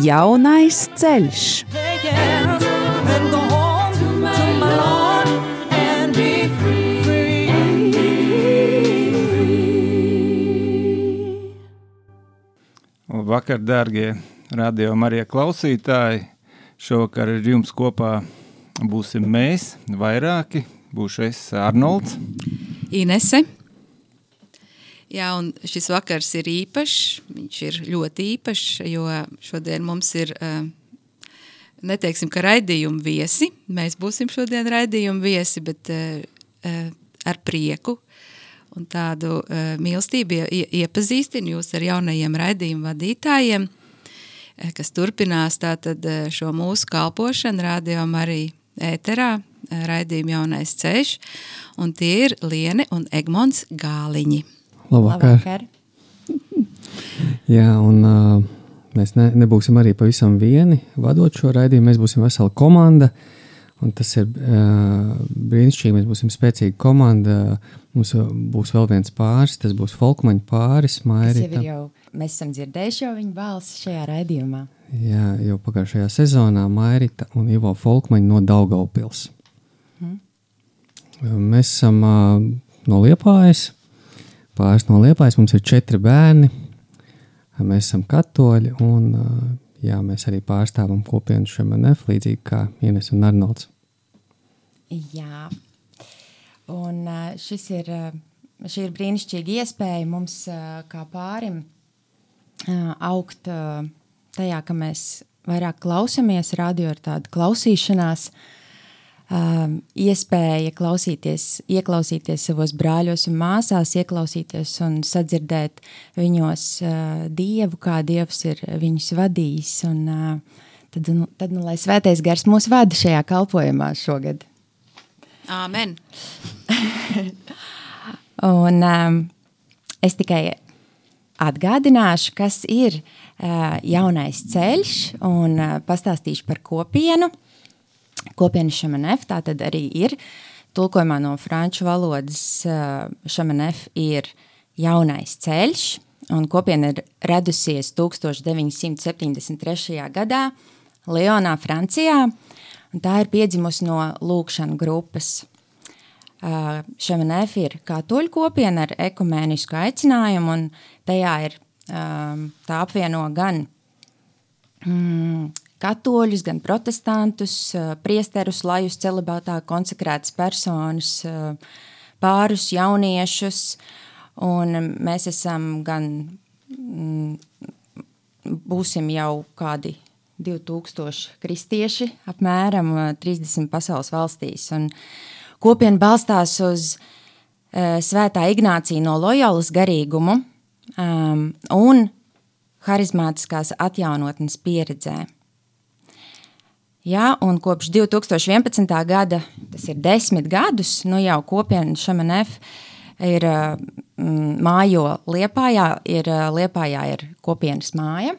Jaunais ceļš. Vakar, dārgie radio Marija klausītāji, šovakar ar jums kopā būsim mēs, vairāki, būšu es Arnolds. Inese. Jā, un šis vakars ir īpašs, viņš ir ļoti īpašs, jo šodien mums ir, neteiksim, ka raidījuma viesi, mēs būsim šodien raidījuma viesi, bet ar prieku un tādu mīlestību iepazīstinu jūs ar jaunajiem raidījuma vadītājiem, kas turpinās tātad šo mūsu kalpošanu rādījuma arī ēterā, raidījuma jaunais ceļš, un tie ir Liene un Egmonts Gāliņi. Labvakar. Labvakar. Jā, un uh, mēs ne, nebūsim arī pavisam vieni vadot šo raidījumu. Mēs būsim vesela komanda. Un tas ir uh, brīnišķīgi. Mēs būsim spēcīga komanda. Mums būs vēl viens pāris, tas būs folkmaņa pāris. Mairita. Jau, mēs esam dzirdējuši jau viņa balsi šajā raidījumā. Jā, jau pagājušajā sezonā Mairita un Ivo Folkmaņa no Daugaupils. Hmm. Mēs esam uh, no Liepājas pāris no Liepājas. Mums ir četri bērni. Mēs esam katoļi un jā, mēs arī pārstāvam kopienu Šemanef, līdzīgi kā Ines un Arnolds. Jā, un šis ir, šī ir brīnišķīga iespēja mums kā pārim augt tajā, ka mēs vairāk klausamies, radio ir tāda klausīšanās, uh, um, iespēja klausīties, ieklausīties savos brāļos un māsās, ieklausīties un sadzirdēt viņos uh, dievu, kā dievs ir viņus vadījis. Un, uh, tad, nu, tad nu, lai svētais gars mūs vada šajā kalpojumā šogad. Āmen! un um, es tikai atgādināšu, kas ir uh, jaunais ceļš un uh, pastāstīšu par kopienu. Uh, kopienas šamanef, tā tad arī ir tulkojumā no franču valodas šamanef ir jaunais ceļš, un kopiena ir radusies 1973. gadā Leonā, Francijā, tā ir piedzimusi no lūkšana grupas. Šemanef ir katoļu kopiena ar ekumēnisku aicinājumu, un tajā ir tā apvieno gan mm, katoļus, gan protestantus, priesterus, lajus, celibātā konsekrētas personas, pārus, jauniešus. Un mēs esam gan, mm, būsim jau kādi 2000 kristieši, apmēram 30 pasaules valstīs. Un kopiena balstās uz Svētā Ignācija no Loyolas garīgumu um, un harizmātiskās atjaunotnes pieredzē. Ja, un kopš 2011. gada, tas ir desmit gadus, nu jau kopiena Šamanef ir mm, mājo Liepājā, ir Liepājā ir kopienas māja.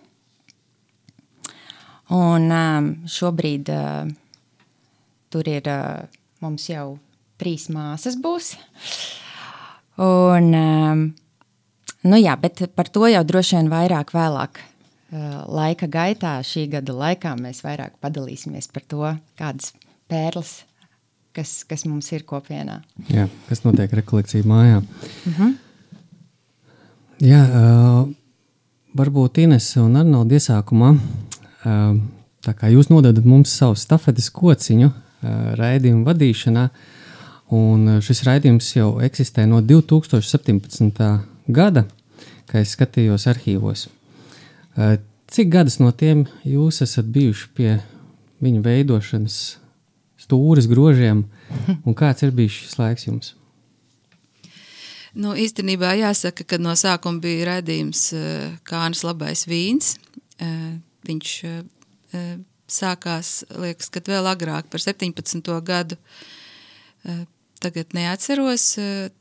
Un um, šobrīd uh, tur ir mums jau trīs māsas būs. Un, um, nu jā, bet par to jau droši vien vairāk vēlāk Eh, laika gaitā, šī gada laikā, mēs vairāk padalīsimies par to, kādas pērles, kas, kas mums ir kopienā. Jā, kas notiek rekolekcija mājā. Uh mhm. -huh. Jā, uh, varbūt Ines un Arnolds iesākumā, uh, tā kā jūs nododat mums savu stafetes kociņu uh, raidījumu vadīšanā, un šis raidījums jau eksistē no 2017. gada, kad es skatījos arhīvos. Cik gadus no tiem jūs esat bijuši pie viņa veidošanas, stūres grožiem, un kāds ir bijis šis laiks jums? Nu, īstenībā jāsaka, ka no sākuma bija redzējums Kānas labais vīns. Viņš sākās, liekas, kad vēl agrāk par 17. gadu. Tagad neatceros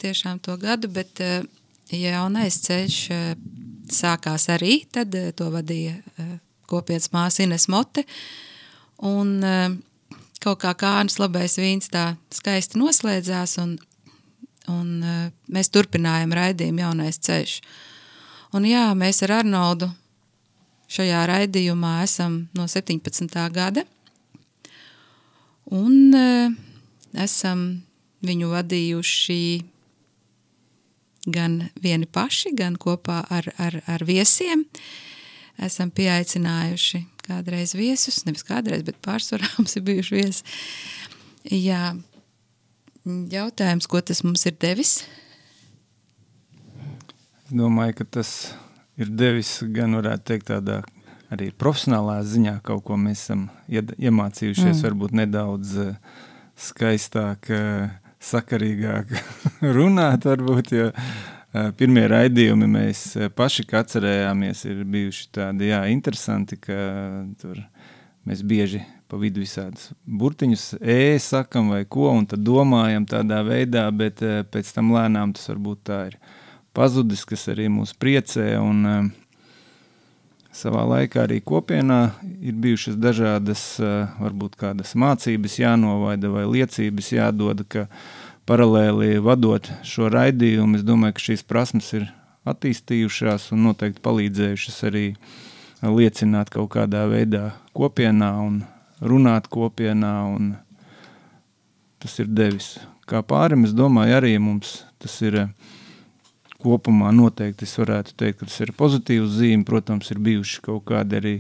tiešām to gadu, bet jaunais ceļš uh, sākās arī, tad uh, to vadīja uh, kopienas māsa Ines Mote, un kaut kā kānas labais vīns tā skaisti noslēdzās, un, un mēs turpinājām raidījumu jaunais ceļš. Un jā, mēs ar Arnoldu šajā raidījumā esam no 17. gada, un esam viņu vadījuši gan vieni paši, gan kopā ar, ar, ar viesiem. Esam pieaicinājuši kādreiz viesus, nevis kādreiz, bet pārsvarā mums ir bijuši viesi. Jā, jautājums, ko tas mums ir devis? Domāju, ka tas ir devis gan, varētu teikt, tādā arī profesionālā ziņā kaut ko mēs esam iemācījušies, mm. varbūt nedaudz uh, skaistāk, uh, sakarīgāk runāt, varbūt, jo uh, pirmie raidījumi mēs paši atcerējāmies, ir bijuši tādi, jā, interesanti, ka tur mēs bieži pa vidu visādus burtiņus e sakam vai ko, un tad domājam tādā veidā, bet pēc tam lēnām tas varbūt tā ir pazudis, kas arī mūs priecē, un savā laikā arī kopienā ir bijušas dažādas, eh, varbūt kādas mācības jānovaida vai liecības jādod, ka paralēli vadot šo raidījumu, es domāju, ka šīs prasmes ir attīstījušās un noteikti palīdzējušas arī liecināt kaut kādā veidā kopienā un runāt kopienā, un tas ir devis. Kā pārim, es domāju, arī mums tas ir uh, kopumā noteikti es varētu teikt, ka tas ir pozitīvs zīme. Protams, ir bijuši kaut kādi arī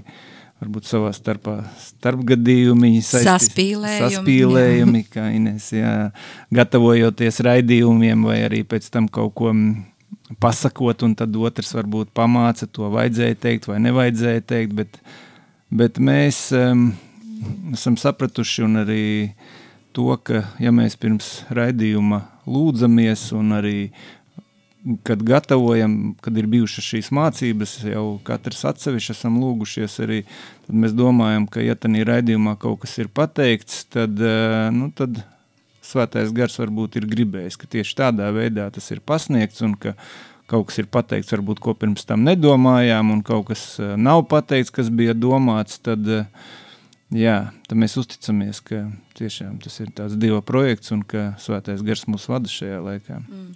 varbūt savā starpā starpgadījumi, saspīlējumi, saspīlējumi kā Ines, jā, gatavojoties raidījumiem vai arī pēc tam kaut ko pasakot, un tad otrs varbūt pamāca, to vajadzēja teikt vai nevajadzēja teikt, bet, bet mēs um, esam sapratuši un arī to, ka ja mēs pirms raidījuma lūdzamies un arī kad gatavojam, kad ir bijušas šīs mācības, jau katrs atsevišķi esam lūgušies arī, tad mēs domājam, ka ja tādā raidījumā kaut kas ir pateikts, tad, eh, nu, tad svētais gars varbūt ir gribējis, ka tieši tādā veidā tas ir pasniegts un ka kaut kas ir pateikts, varbūt ko pirms tam nedomājām un kaut kas eh, nav pateikts, kas bija domāts, tad uh, Jā, tad mēs uzticamies, ka tiešām tas ir tāds Dieva projekts un ka Svētais Gars mūs vada šajā laikā. Mm.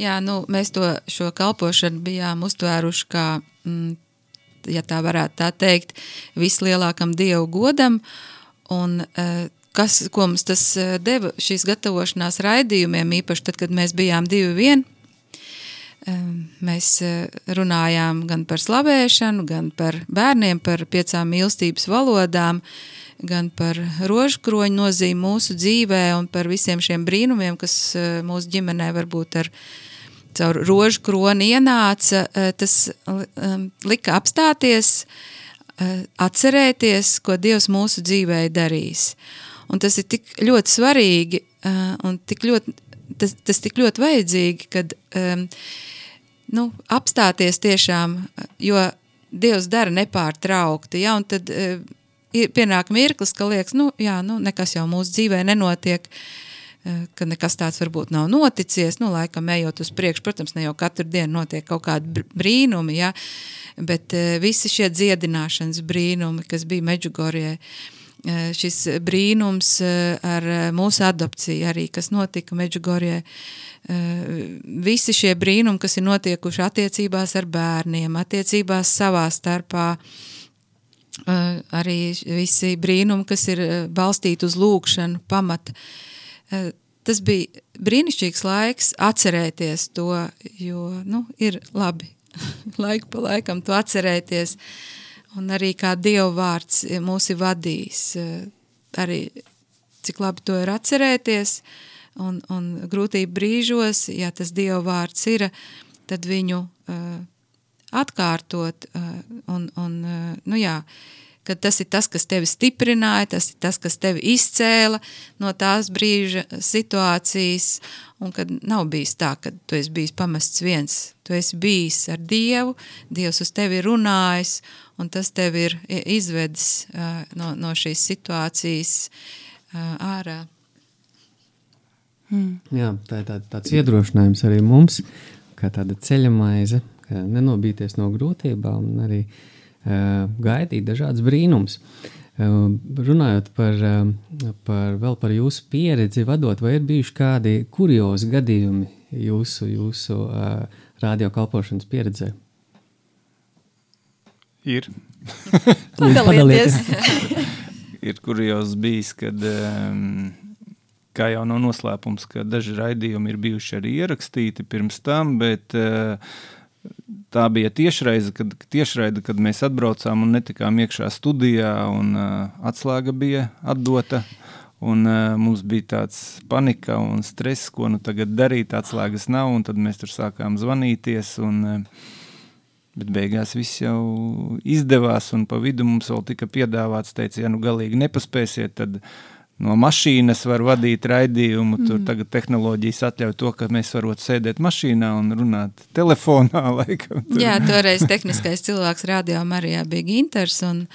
Jā, nu, mēs to šo kalpošanu bijām uztvēruši kā, mm, ja tā varētu tā teikt, vislielākam Dievu godam. Un, uh, kas, ko mums tas eh, deva šīs gatavošanās raidījumiem, īpaši tad, kad mēs bijām divi vien, Mēs eh, runājām gan par slavēšanu, gan par bērniem, par piecām mīlestības valodām, gan par rožkroņu nozīmi mūsu dzīvē un par visiem šiem brīnumiem, kas eh, mūsu ģimenē varbūt ar caur rožu kroni ienāca, eh, tas lika apstāties, atcerēties, ko Dievs mūsu dzīvē darīs. Un tas ir tik ļoti svarīgi un tik ļoti, tas, tas tik ļoti vajadzīgi, kad um, nu, apstāties tiešām, jo Dievs dara nepārtraukti, ja, un tad uh, pienāk mirklis, ka liekas, nu, jā, nu, nekas jau mūsu dzīvē nenotiek, uh, ka nekas tāds varbūt nav noticies, nu, laikam ejot uz priekšu, protams, ne jau katru dienu notiek kaut kādi brīnumi, ja, bet uh, visi šie dziedināšanas brīnumi, kas bija Međugorie, uh, šis brīnums uh, ar mūsu adopciju arī, kas notika Međugorie, uh, Eh, visi šie brīnumi, kas ir notiekuši attiecībās ar bērniem, attiecībās savā starpā, eh, arī visi brīnumi, kas ir eh, balstīti uz lūkšanu, pamat. Tas bija brīnišķīgs laiks atcerēties to, jo nu, ir labi laiku pa laikam to atcerēties. Un arī kā Dieva vārds mūs ir vadījis, arī cik labi to ir atcerēties. Un, un grūtību brīžos, ja tas Dieva vārds ir, tad viņu uh, atkārtot uh, un, un uh, nu jā, kad tas ir tas, kas tevi stiprināja, tas ir tas, kas tevi izcēla no tās brīža situācijas, un kad nav bijis tā, ka tu esi bijis pamests viens Tu esi bijis ar Dievu, Dievs uz tevi ir runājis, un tas tev ir izvedis uh, no, no šīs situācijas uh, ārā. Mm. Jā, tā ir tā, tāds iedrošinājums arī mums, kā tāda ceļa maize, nenobīties no grūtībām un arī uh, gaidīt dažādas brīnums. Uh, runājot par, uh, par, vēl par jūsu pieredzi vadot, vai ir bijuši kādi kuriozi gadījumi jūsu, jūsu uh, radiokalpošanas pieredzē? Ir. Padalieties. ir kurjos bijis, kad, um, kā jau nav noslēpums, ka daži raidījumi ir bijuši arī ierakstīti pirms tam, bet uh, tā bija tiešraide, kad, tiešraide, kad mēs atbraucām un netikām iekšā studijā, un uh, atslēga bija atdota. Un, uh, mums bija tāds panika un stress, ko nu tagad darīt. Atslēgas nav, un tad mēs tur sākām zvanīties. Un, uh, Bet beigās viss jau izdevās, un pa vidu mums vēl tika piedāvāts, teica, ja nu galīgi nepaspēsiet, tad no mašīnas var vadīt raidījumu. Mm. Tur tagad tehnoloģijas atļauj to, ka mēs varam sēdēt mašīnā un runāt telefonā. Laikam, tur. Jā, toreiz tehniskais cilvēks rādījā Marijā bija Ginters, un,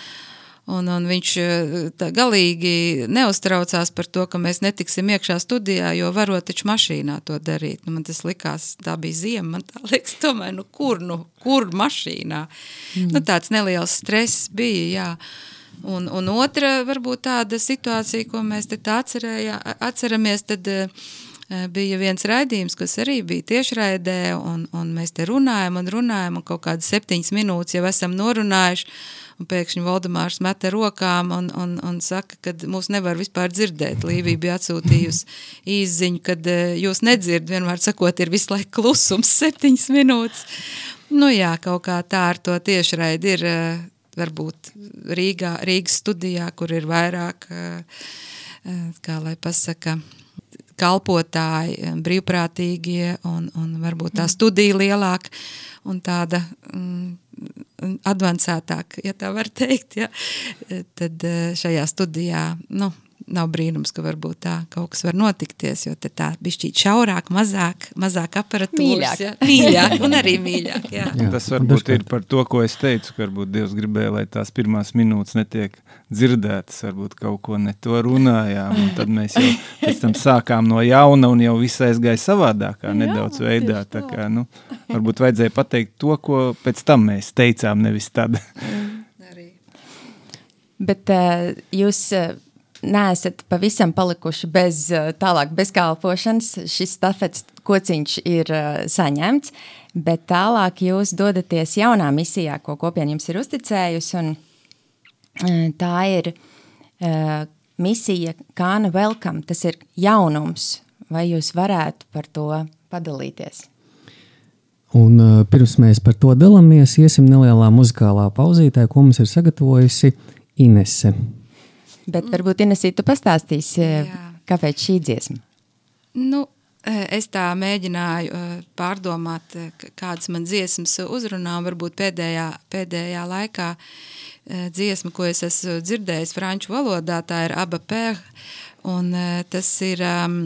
Un, un viņš eh, galīgi neuztraucās par to, ka mēs netiksim iekšā studijā, jo varot taču mašīnā to darīt. Nu, man tas likās, tā bija ziema, man tā liekas, tomēr, nu kur, nu, kur mašīnā? Mm. Nu, tāds neliels stress bija, jā. Un, un otra, varbūt tāda situācija, ko mēs te atcerējā, atceramies, tad uh, bija viens raidījums, kas arī bija tiešraidē, un, un mēs te runājam un runājam, un kaut kādas septiņas minūtes jau esam norunājuši, Un pēkšņi Valdemārs meta rokām un, un, un saka, ka mūs nevar vispār dzirdēt. Līvija bija atsūtījusi īziņu, kad eh, jūs nedzird, vienmēr sakot, ir visu laiku klusums septiņas minūtes. Nu jā, kaut kā tā ar to tiešraidi ir eh, varbūt Rīgā, Rīgas studijā, kur ir vairāk, eh, kā lai pasaka, kalpotāji, brīvprātīgie un, un varbūt tā studija lielāka un tāda mm, advancētāk, ja tā var teikt, ja, tad eh, šajā studijā, nu, nav brīnums, ka varbūt tā kaut kas var notikties, jo tā bišķīt šaurāk, mazāk, mazāk aparatūras. Mīļāk. Ja? Mīļāk un arī mīļāk, jā. jā. Tas varbūt ir par to, ko es teicu, ka varbūt Dievs gribēja, lai tās pirmās minūtes netiek dzirdētas, varbūt kaut ko ne to runājām, un tad mēs jau pēc tam sākām no jauna un jau viss aizgāja savādākā nedaudz jā, veidā, tā kā, nu, varbūt vajadzēja pateikt to, ko pēc tam mēs teicām, nevis tad. Mm, Bet uh, jūs uh, neesat pavisam palikuši bez tālāk bezkalpošanas. Šis stafets kociņš ir saņemts, bet tālāk jūs dodaties jaunā misijā, ko kopiena jums ir uzticējusi, un tā ir misija Kāna Welcome, tas ir jaunums. Vai jūs varētu par to padalīties? Un, uh, pirms mēs par to dalāmies, iesim nelielā muzikālā pauzītē, ko mums ir sagatavojusi Inese. Bet varbūt Inesī, tu pastāstīsi, Jā. kāpēc šī dziesma? Nu, eh, es tā mēģināju eh, pārdomāt, eh, kādas man dziesmas uzrunā, un varbūt pēdējā, pēdējā laikā dziesma, ko es esmu dzirdējis franču valodā, tā ir Aba Pēh, un tas ir, um,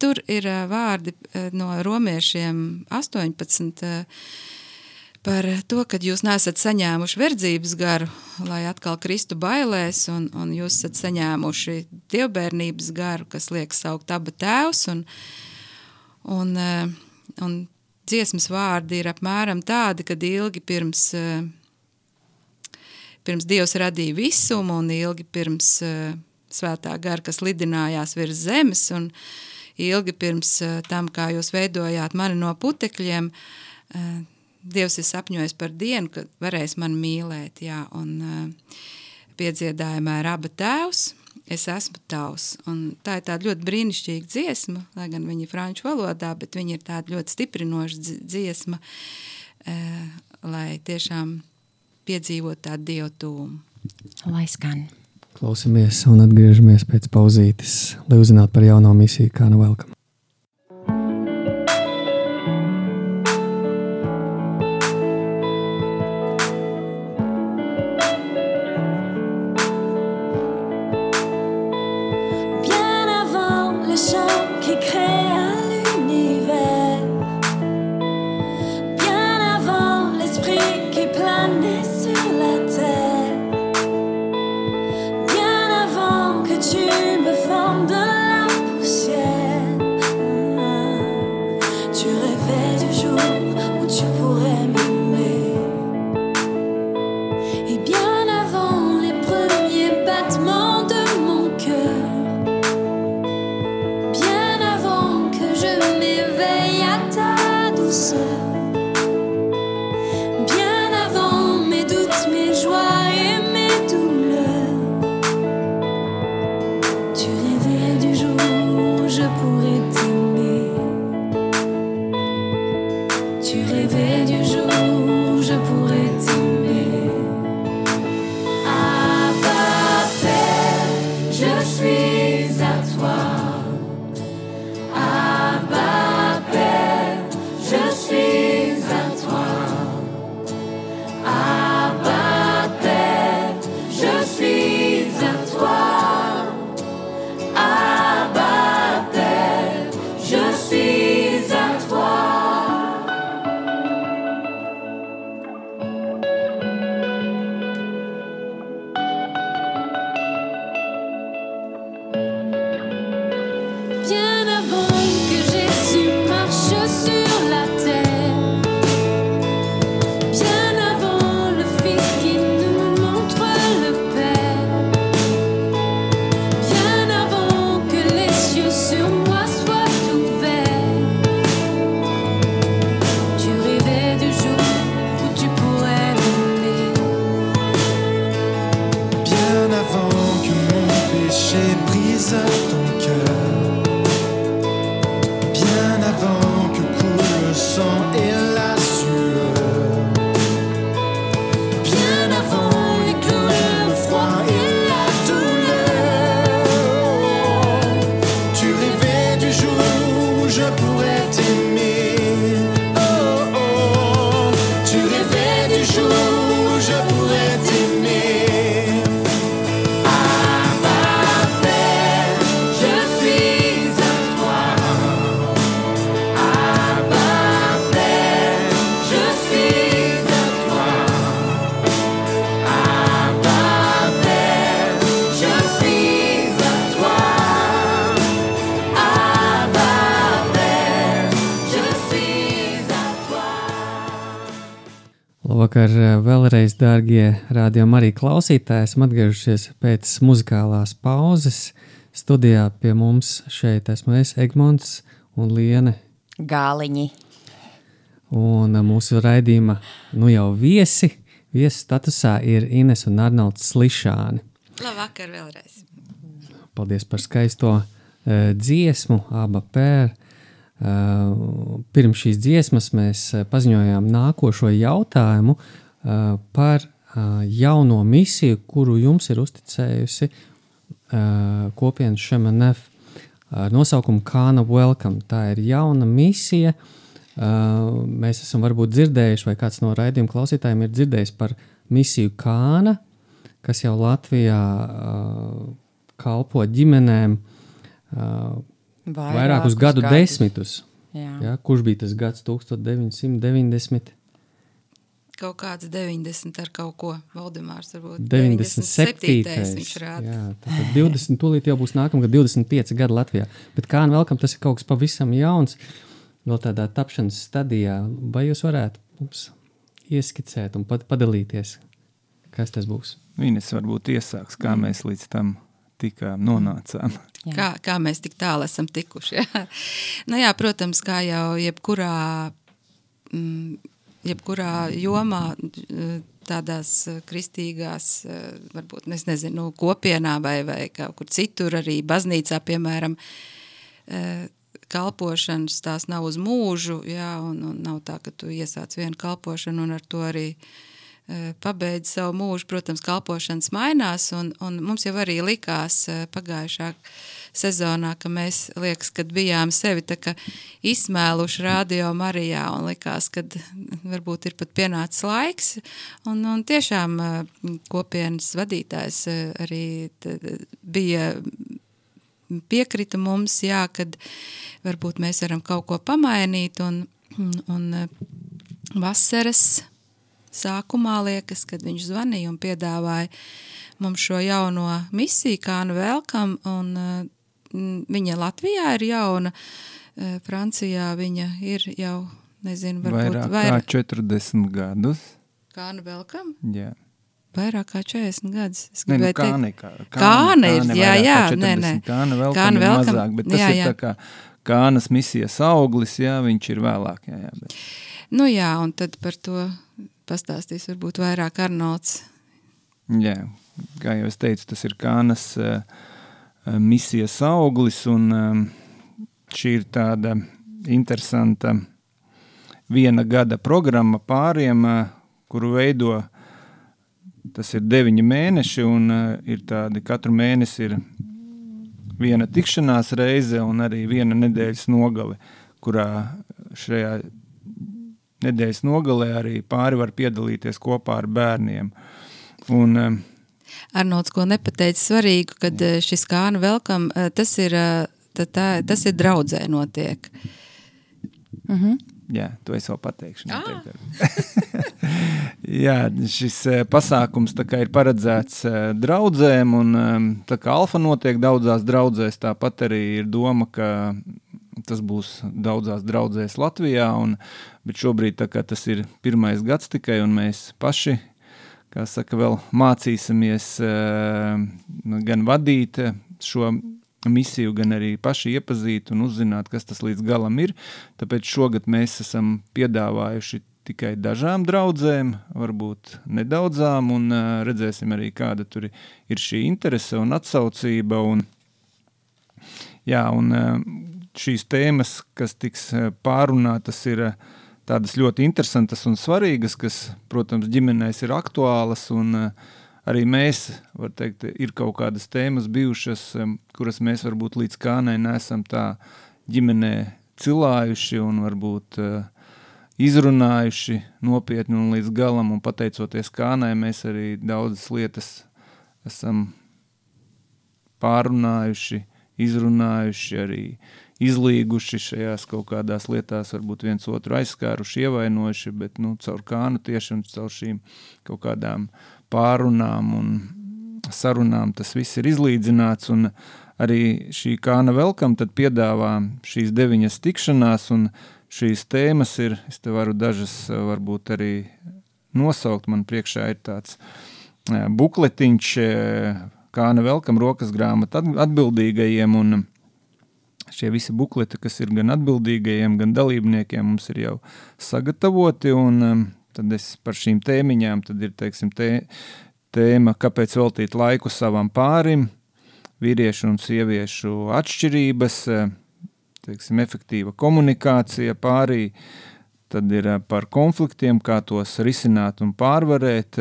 tur ir vārdi no romiešiem 18, par to, ka jūs nesat saņēmuši verdzības garu, lai atkal kristu bailēs, un, un jūs esat saņēmuši dievbērnības garu, kas liek saukt aba tēvs, un, un, eh, un dziesmas vārdi ir apmēram tādi, kad ilgi pirms, eh, pirms Dievs radīja visumu, un ilgi pirms eh, svētā gara, kas lidinājās virs zemes, un ilgi pirms tam, kā jūs veidojāt mani no putekļiem, Dievs ir sapņojis par dienu, kad varēs man mīlēt, jā, un uh, piedziedājumā ir aba tēvs, es esmu tavs, un tā ir tāda ļoti brīnišķīga dziesma, lai gan viņa ir franču valodā, bet viņa ir tāda ļoti stiprinoša dziesma, uh, lai tiešām piedzīvot tādu dievu tūmu. Lai skan. Klausamies un atgriežamies pēc pauzītes, lai uzzinātu par jauno misiju, kā nu velkam. Dārgie rādījumi, arī klausītāji. Esam atgriežušies pēc muzikālās pauzes. Studijā pie mums šeit esmu es, Egmonts un Liene. Gāliņi. Un mūsu raidījuma nu jau viesi, viesu statusā ir Ines un Arnolds Slišāni. Labvakar vēlreiz. Paldies par skaisto uh, dziesmu, aba pēr. Uh, pirms šīs dziesmas mēs paziņojām nākošo jautājumu uh, par uh, jauno misiju, kuru jums ir uzticējusi uh, kopienas Šemenef ar nosaukumu Kāna Welcome. Tā ir jauna misija. Mēs esam varbūt dzirdējuši, vai kāds no raidījuma klausītājiem ir dzirdējis par misiju Kāna, kas jau Latvijā kalpo ģimenēm vairākus gadu gadus. desmitus. Jā. Jā, kurš bija tas gads 1990? Kaut kāds 90 ar kaut ko. Valdemārs varbūt 97. 97. viņš rāda. Jā, tad 20, tūlīt jau būs nākamgad 25 gadi Latvijā. Bet kā nu vēlkam, tas ir kaut kas pavisam jauns, vēl tādā tapšanas stadijā. Vai jūs varētu mums ieskicēt un pat padalīties, kas tas būs? Viņas varbūt iesāks, kā mm. mēs līdz tam tikām nonācām. Jā. Kā, kā mēs tik tālu esam tikuši. Jā. nu, jā, protams, kā jau jebkurā, mm, jebkurā jomā, tādās kristīgās, varbūt es nezinu, kopienā vai, vai kaut kur citur, arī baznīcā, piemēram, kalpošanas tās nav uz mūžu, jā, un, un nav tā, ka tu iesāc vienu kalpošanu un ar to arī uh, Eh, pabeidz savu mūžu, protams, kalpošanas mainās, un, un mums jau arī likās eh, pagājušā sezonā, ka mēs, liekas, kad bijām sevi izsmēluši radio Marijā, un likās, kad varbūt ir pat pienācis laiks, un, un tiešām eh, kopienas vadītājs arī bija piekrita mums, jā, kad varbūt mēs varam kaut ko pamainīt, un, un vasaras sākumā, liekas, kad viņš zvanīja un piedāvāja mums šo jauno misiju, kā nu velkam, un uh, viņa Latvijā ir jauna, uh, Francijā viņa ir jau, nezinu, varbūt vairāk, vairāk kā 40 gadus. Kā nu velkam? Jā. Vairāk kā 40 gadus. Es ne, nu, kāne, kā, kāne, kāne ir, jā, jā, nē, nē. Kāne vēl kāne ir mazāk, bet tas jā, jā. ir tā kā kānas misijas auglis, jā, viņš ir vēlāk, jā, jā. Bet. Nu jā, un tad par to pastāstīs varbūt vairāk Arnolds. Jā, kā jau es teicu, tas ir Kānas uh, misijas auglis, un um, šī ir tāda interesanta viena gada programma pāriem, uh, kuru veido tas ir deviņi mēneši, un uh, ir tādi katru mēnesi ir viena tikšanās reize un arī viena nedēļas nogale, kurā šajā nedēļas nogalē arī pāri var piedalīties kopā ar bērniem. Un, eh, Arnolds, ko nepateica svarīgu, kad jā. Eh, šis kānu velkam, eh, tas ir, tā, tā, tas ir draudzē notiek. Uh mhm. -huh. Jā, to es vēl pateikšu. Ah. Jā, šis pasākums ir paredzēts draudzēm, un tā kā alfa notiek daudzās draudzēs, tāpat arī ir doma, ka tas būs daudzās draudzēs Latvijā, un, bet šobrīd tas ir pirmais gads tikai, un mēs paši, kā saka, vēl mācīsimies uh, gan vadīt šo misiju, gan arī paši iepazīt un uzzināt, kas tas līdz galam ir. Tāpēc šogad mēs esam piedāvājuši tikai dažām draudzēm, varbūt nedaudzām, un uh, redzēsim arī, kāda tur ir šī interese un atsaucība. Un, jā, un uh, šīs tēmas, kas tiks eh, pārunātas, ir eh, tādas ļoti interesantas un svarīgas, kas, protams, ģimenēs ir aktuālas. Un, eh, arī mēs, var teikt, ir kaut kādas tēmas bijušas, kuras mēs varbūt līdz kānai nesam tā ģimenē cilājuši un varbūt izrunājuši nopietni un līdz galam. Un pateicoties kānai, mēs arī daudzas lietas esam pārunājuši, izrunājuši arī izlīguši šajās kaut kādās lietās, varbūt viens otru aizskāruši, ievainojuši, bet nu, caur kānu tieši un caur šīm kaut kādām pārunām un sarunām tas viss ir izlīdzināts. Un arī šī kāna velkam tad piedāvā šīs deviņas tikšanās un šīs tēmas ir, es te varu dažas varbūt arī nosaukt. Man priekšā ir tāds bukletiņš, kā nevelkam rokas grāmatu atbildīgajiem. Un šie visi bukleti, kas ir gan atbildīgajiem, gan dalībniekiem, mums ir jau sagatavoti. Un, tad es par šīm tēmiņām, tad ir teiksim, tē, tēma, kāpēc veltīt laiku savam pārim, vīriešu un sieviešu atšķirības, teiksim, efektīva komunikācija pārī, tad ir par konfliktiem, kā tos risināt un pārvarēt,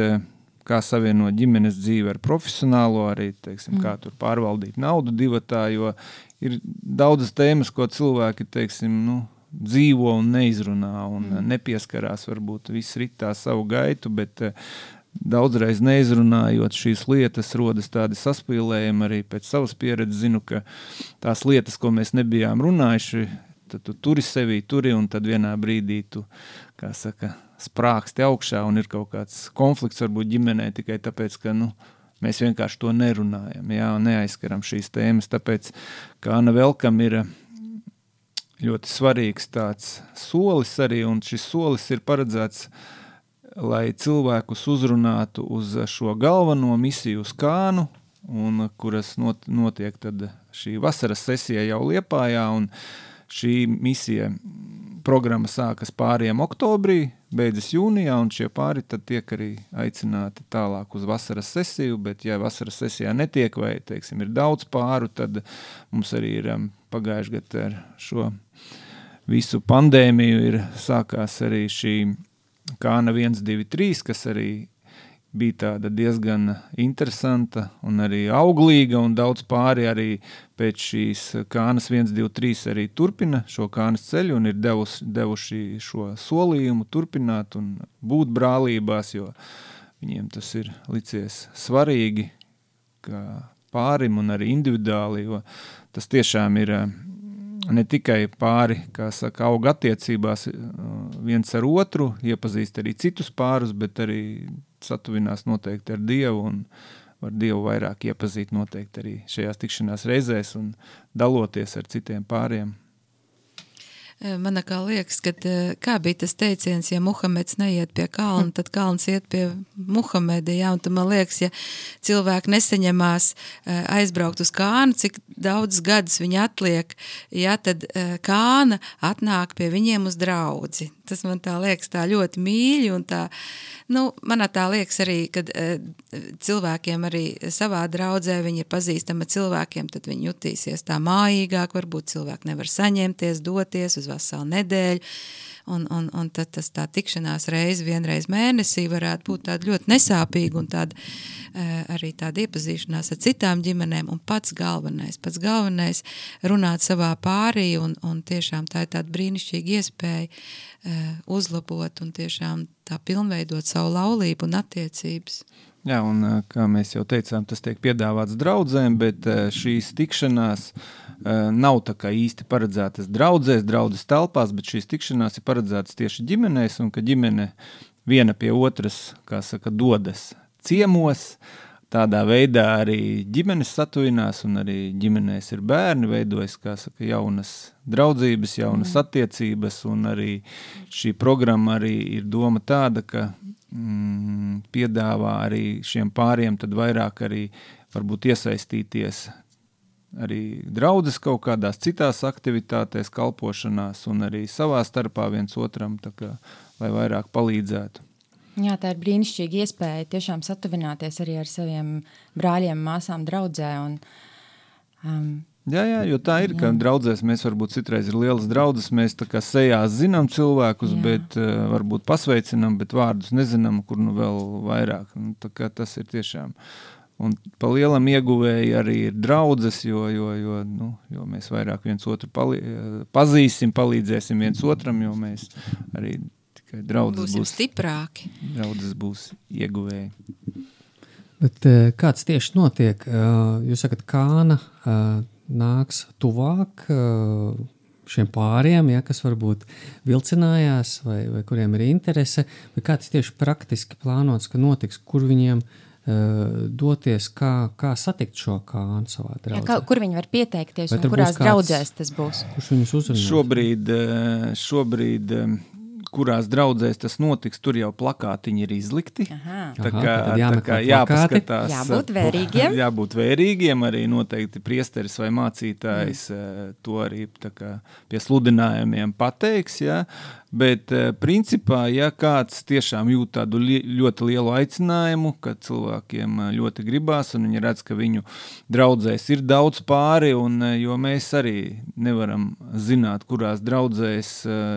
kā savienot ģimenes dzīvi ar profesionālo, arī teiksim, mm. kā tur pārvaldīt naudu divatā, jo ir daudzas tēmas, ko cilvēki teiksim, nu, dzīvo un neizrunā un mm. nepieskarās. Varbūt viss ritā savu gaitu, bet daudzreiz neizrunājot šīs lietas, rodas tādi saspīlējumi. Arī pēc savas pieredzes zinu, ka tās lietas, ko mēs nebijām runājuši, tad tu turi sevi, turi un tad vienā brīdī tu, kā saka, sprāksti augšā un ir kaut kāds konflikts varbūt ģimenē tikai tāpēc, ka, nu, mēs vienkārši to nerunājam, jā, un neaizskaram šīs tēmas, tāpēc, kā Ana Velkam ir ļoti svarīgs tāds solis arī, un šis solis ir paredzēts lai cilvēkus uzrunātu uz šo galveno misiju, uz Kānu, un, kuras not, notiek šī vasaras sesija jau Liepājā. Šī misija programma sākas pāriem oktobrī, beidzas jūnijā, un šie pāri tiek arī aicināti tālāk uz vasaras sesiju. Bet, ja vasaras sesijā netiek, vai teiksim, ir daudz pāru, tad mums arī ir um, pagājuši gadu ar šo visu pandēmiju, ir sākās arī šī Kāna 1, 2, 3, kas arī bija diezgan interesanta un arī auglīga, un daudz pāri arī pēc šīs kānas 1, 2, 3 arī turpina šo kānas ceļu un ir devus, devuši šo solījumu turpināt un būt brālībās, jo viņiem tas ir licies svarīgi kā pārim un arī individuāli, jo tas tiešām ir ne tikai pāri, kā saka, auga attiecībās uh, viens ar otru, iepazīst arī citus pārus, bet arī satuvinās noteikti ar Dievu un var Dievu vairāk iepazīt noteikti arī šajās tikšanās reizēs un daloties ar citiem pāriem. Eh, man kā liekas, ka eh, kā bija tas teiciens, ja Muhameds neiet pie kalna, tad kalns iet pie Muhameda. Ja? Un man liekas, ja cilvēki nesaņemās eh, aizbraukt uz kānu, cik daudz gadus viņi atliek, ja, tad kāna atnāk pie viņiem uz draudzi. Tas man tā liekas tā ļoti mīļi un tā, nu, manā tā liekas arī, kad cilvēkiem arī savā draudzē viņi ir pazīstama cilvēkiem, tad viņi jutīsies tā mājīgāk, varbūt cilvēki nevar saņemties, doties uz veselu nedēļu. Un, un, un tad tas tā tikšanās reize vienreiz mēnesī varētu būt tāda ļoti nesāpīga un tāda, uh, arī tāda iepazīšanās ar citām ģimenēm. Un pats galvenais, pats galvenais runāt savā pārī un, un tiešām tā ir tāda brīnišķīga iespēja uh, uzlabot un tiešām tā pilnveidot savu laulību un attiecības. Jā, un kā mēs jau teicām, tas tiek piedāvāts draudzēm, bet šīs tikšanās uh, nav īsti paredzētas draudzēs, draudzes telpās, bet šīs tikšanās ir paredzētas tieši ģimenēs, un ka ģimene viena pie otras, kā saka, dodas ciemos. Tādā veidā arī ģimenes satuvinās, un arī ģimenēs ir bērni, veidojas saka, jaunas draudzības, jaunas mm. attiecības. Arī šī programma arī ir doma tāda, ka mm, piedāvā arī šiem pāriem vairāk arī varbūt iesaistīties arī draudzes kaut kādās citās aktivitātēs, kalpošanās un arī savā starpā viens otram, kā, lai vairāk palīdzētu. Jā, tā ir brīnišķīga iespēja tiešām satuvināties arī ar saviem brāļiem, māsām. Un, um, Jā, jā, jo tā ir, jā. ka draudzēs mēs varbūt citreiz ir lielas draudzes, mēs tā kā sejā zinām cilvēkus, jā. bet uh, varbūt pasveicinām, bet vārdus nezinām, kur nu vēl vairāk. Nu, tā kā tas ir tiešām Un pa lielam ieguvēji arī ir draudzes, jo, jo, jo, nu, jo mēs vairāk viens otru pali pazīsim, palīdzēsim viens otram, jo mēs arī tikai draudzes Būsim būs stiprāki. Draudzes būs ieguvēji. Bet eh, kāds tieši notiek? Eh, jūs sakat, kāna eh, nāks tuvāk šiem pāriem, ja, kas varbūt vilcinājās vai, vai kuriem ir interese, vai kāds tieši praktiski plānots, ka notiks, kur viņiem Eh, doties, kā, kā satikt šo kānu savā draudzē. Jā, kā, kur viņi var pieteikties Vai un kurās kāds, draudzēs tas būs? Kurš viņus uzrunās? Šobrīd, eh, šobrīd eh, kurās draudzēs tas notiks, tur jau plakātiņi ir izlikti. Aha. Tā Aha, kā, tad tā kā jāpaskatās. Jābūt uh, vērīgiem. Jābūt vērīgiem, arī noteikti priesteris vai mācītājs mm. to arī kā pie sludinājumiem pateiks. Ja? Bet, eh, principā, ja kāds tiešām jūt tādu li ļoti lielu aicinājumu, ka cilvēkiem eh, ļoti gribās, un viņi redz, ka viņu draudzēs ir daudz pāri, un, eh, jo mēs arī nevaram zināt, kurās draudzēs,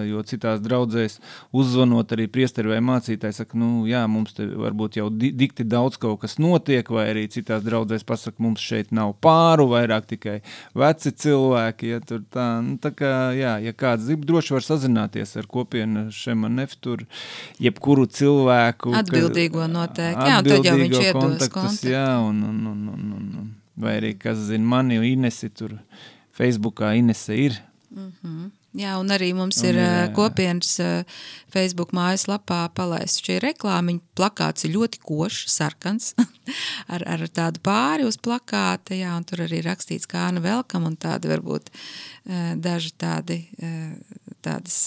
jo citās draudzēs uzzvanot arī priesteri vai mācītāji saka, nu jā, mums te varbūt jau di dikti daudz kaut kas notiek, vai arī citās draudzēs pasaka, mums šeit nav pāru, vairāk tikai veci cilvēki, ja tur tā, nu tā kā, jā, ja kāds grib, droši var sazināties ar kopienu Šemanef, tur jebkuru cilvēku. Atbildīgo noteikti. Jā, tad jau viņš iedos kontaktus, kontaktu. jā, un, un, un, un, un, vai arī, kas zina, mani Inesi tur Facebookā Inese ir. Jā, un arī mums Un ir ir, ā, jā. kopienas Facebook mājaslapā palaista šī reklāmiņa. Plakāts ir ļoti košs, sarkans, ar, ar tādu pāri uz plakāta, jā, un tur arī rakstīts kāna velkam, un tādi varbūt daži tādi, tādas,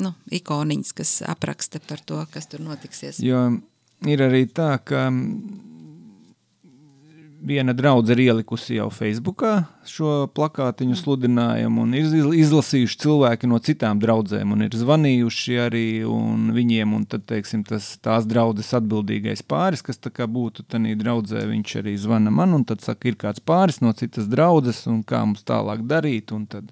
nu, ikoniņas, kas apraksta par to, kas tur notiksies. Jo ir arī tā, ka mm, viena draudzene ir ielikusi jau Facebookā šo plakātiņu sludinājumu, un ir izl- izlasījuši cilvēki no citām draudzēm, un ir zvanījuši arī un viņiem, un tad, teiksim, tas, tās draudzes atbildīgais pāris, kas būtu tādā draudzē, viņš arī zvana man, un tad saka, ir kāds pāris no citas draudzes, un kā mums tālāk darīt, un tad,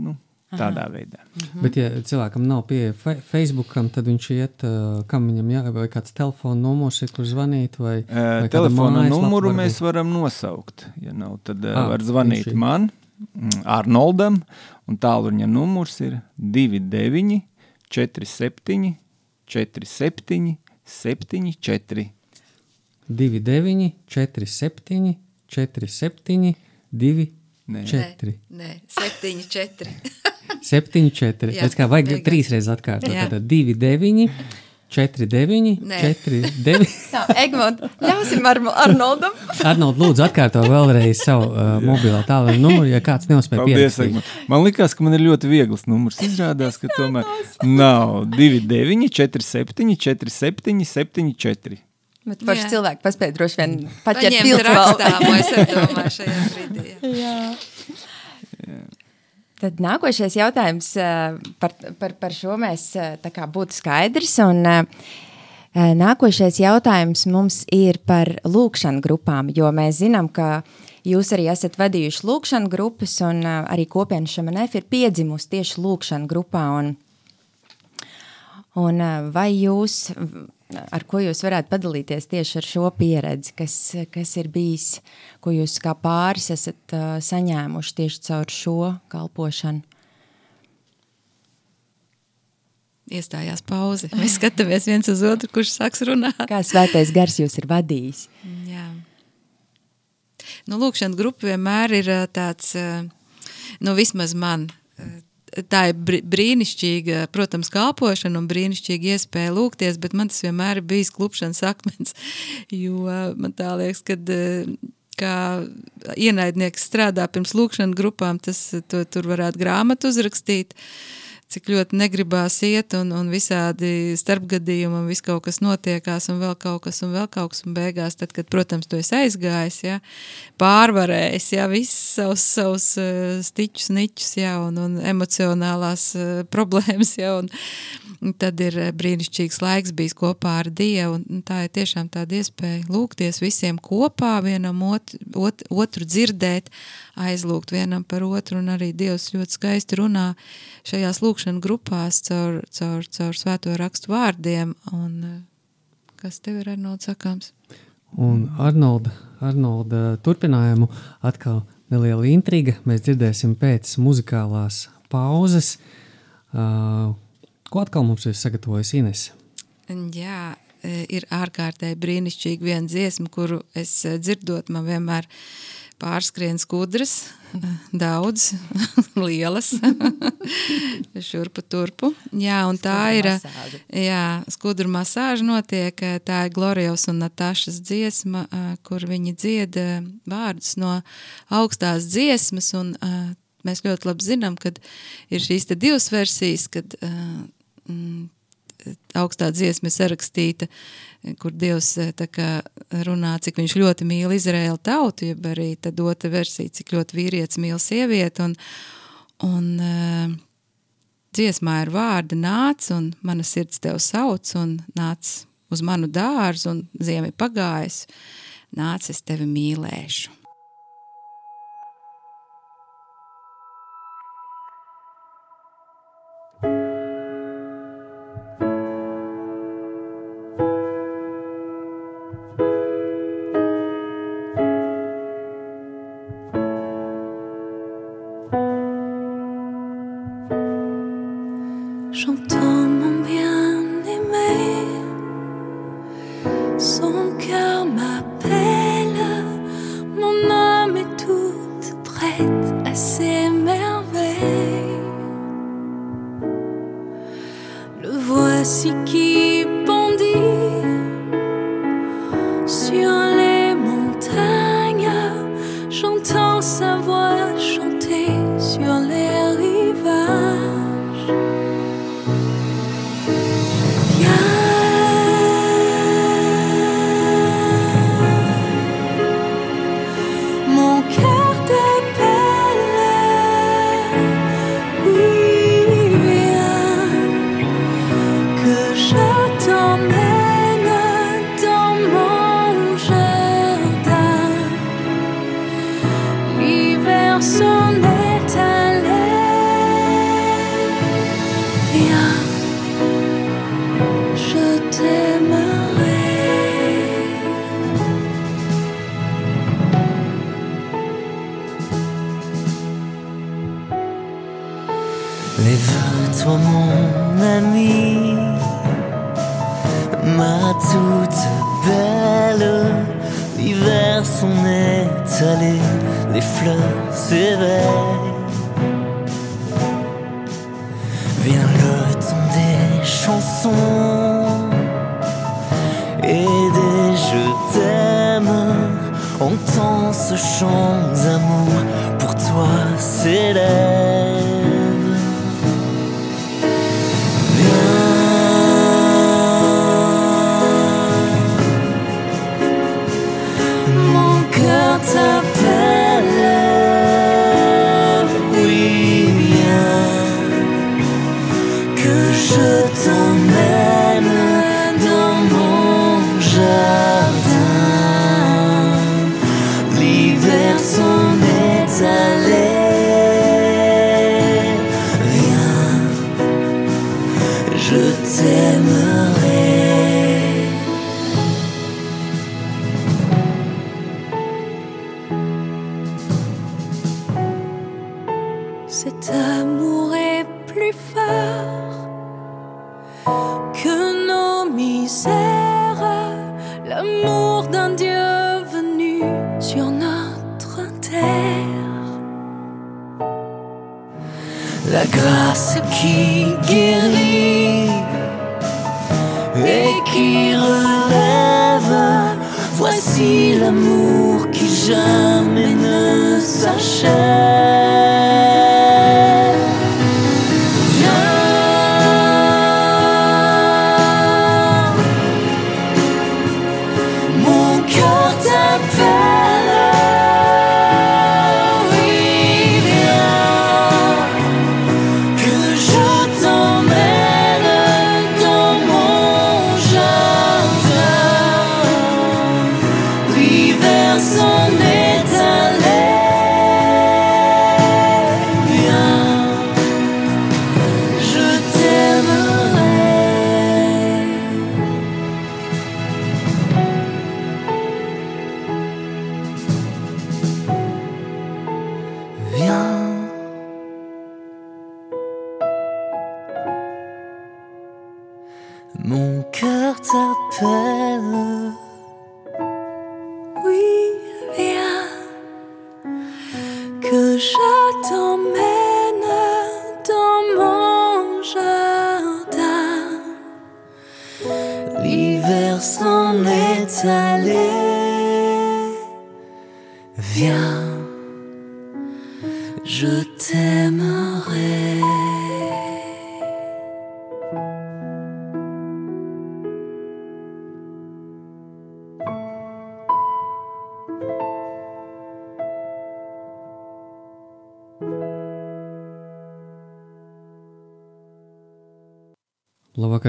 nu, tādā veidā. Bet, ja cilvēkam nav pieeja fe Facebookam, tad viņš iet, uh, kam viņam jā, vai kāds telefona numurs ir, kur zvanīt, vai, vai Uh, kāda telefona numuru varbūt? mēs varam nosaukt. Ja nav, tad uh, Ah, var zvanīt viņš ir. man, mm, Arnoldam, un tālruņa numurs ir 29, 47, 47, 74. 29, 47, 47, 2, Nē. 4. Nē, septiņi, četri. 7, 4. Jā, Pēc kā vajag beigās. trīs reizes atkārtot. Jā. Tad 2, 9, 4, 9, Nē. 4, 9. Tā, Egmont, ļausim ar Arnoldam. Arnold, lūdzu, atkārto vēlreiz savu uh, mobilo tālruņa numuru, ja kāds neuzspēja pierakstīt. Man liekas, ka man ir ļoti viegls numurs. Izrādās, ka tomēr nav 29, 47, 47, 74. Bet Jā. cilvēki paspēja droši vien paķert rakstāmo, es domāju šajā brīdī. jā. Tad nākošais jautājums eh, par, par, par šo mēs eh, būtu skaidrs. Un, eh, nākošais jautājums mums ir par lūkšanu grupām, jo mēs zinām, ka jūs arī esat vadījuši lūkšanu grupas, un arī kopiena Šamanef ir piedzimusi tieši lūkšanu grupā. Un, un vai jūs, ar ko jūs varētu padalīties tieši ar šo pieredzi, kas, kas ir bijis, ko jūs kā pāris esat uh, saņēmuši tieši caur šo kalpošanu? Iestājās pauze. Mēs skatāmies viens uz otru, kurš sāks runāt. Kā svētais gars jūs ir vadījis? Jā. Nu, lūkšana grupa vienmēr ir tāds, nu, vismaz man, tā ir br- brīnišķīga, protams, kalpošana un brīnišķīga iespēja lūgties, bet man tas vienmēr ir bijis klupšanas akmens, jo man tā liekas, kad ā, kā ienaidnieks strādā pirms lūkšana grupām, tas to, tur varētu grāmatu uzrakstīt, cik ļoti negribās iet, un, un visādi starpgadījumi, un viss kaut kas notiekās, un vēl kaut kas, un vēl kaut kas, un beigās, tad, kad, protams, tu esi aizgājis, ja, pārvarējis, ja, viss savus, savus uh, stiķus, niķus, ja, un, un emocionālās uh, problēmas, ja, un, un tad ir eh, brīnišķīgs laiks bijis kopā ar Dievu, un, tā ir tiešām tāda iespēja lūgties visiem kopā, vienam otru, ot, otru dzirdēt, aizlūgt vienam par otru, un arī Dievs ļoti skaisti runā šajās lūkšana grupās caur, caur, caur svēto rakstu vārdiem, un eh, kas tev ir Arnold sakāms? Un Arnolda, Arnolda turpinājumu atkal neliela intriga. Mēs dzirdēsim pēc muzikālās pauzes. Uh, ko atkal mums ir sagatavojis Ines? Jā, ir ārkārtēji brīnišķīgi viena dziesma, kuru es dzirdot, man vienmēr pārskrien skudras, daudz, lielas, šurpu turpu. Jā, un tā Skudru ir, masāža. jā, skudru masāža notiek, e, tā ir Glorijos un Natašas dziesma, e, kur viņi dzied e, vārdus no augstās dziesmas, un mēs ļoti labi zinām, kad ir šīs te divas versijas, kad augstā dziesma sarakstīta, kur Dievs kā, runā, cik viņš ļoti mīl Izraēlu tautu, jeb arī tad otra versija, cik ļoti vīrietis mīl sievieti. Un, un uh, dziesmā ir vārdi nāc, un mana sirds tev sauc, un nāc uz manu dārzu, un ziemi pagājis, nāc, es tevi mīlēšu. Entends ce chant d'amour pour toi s'élève.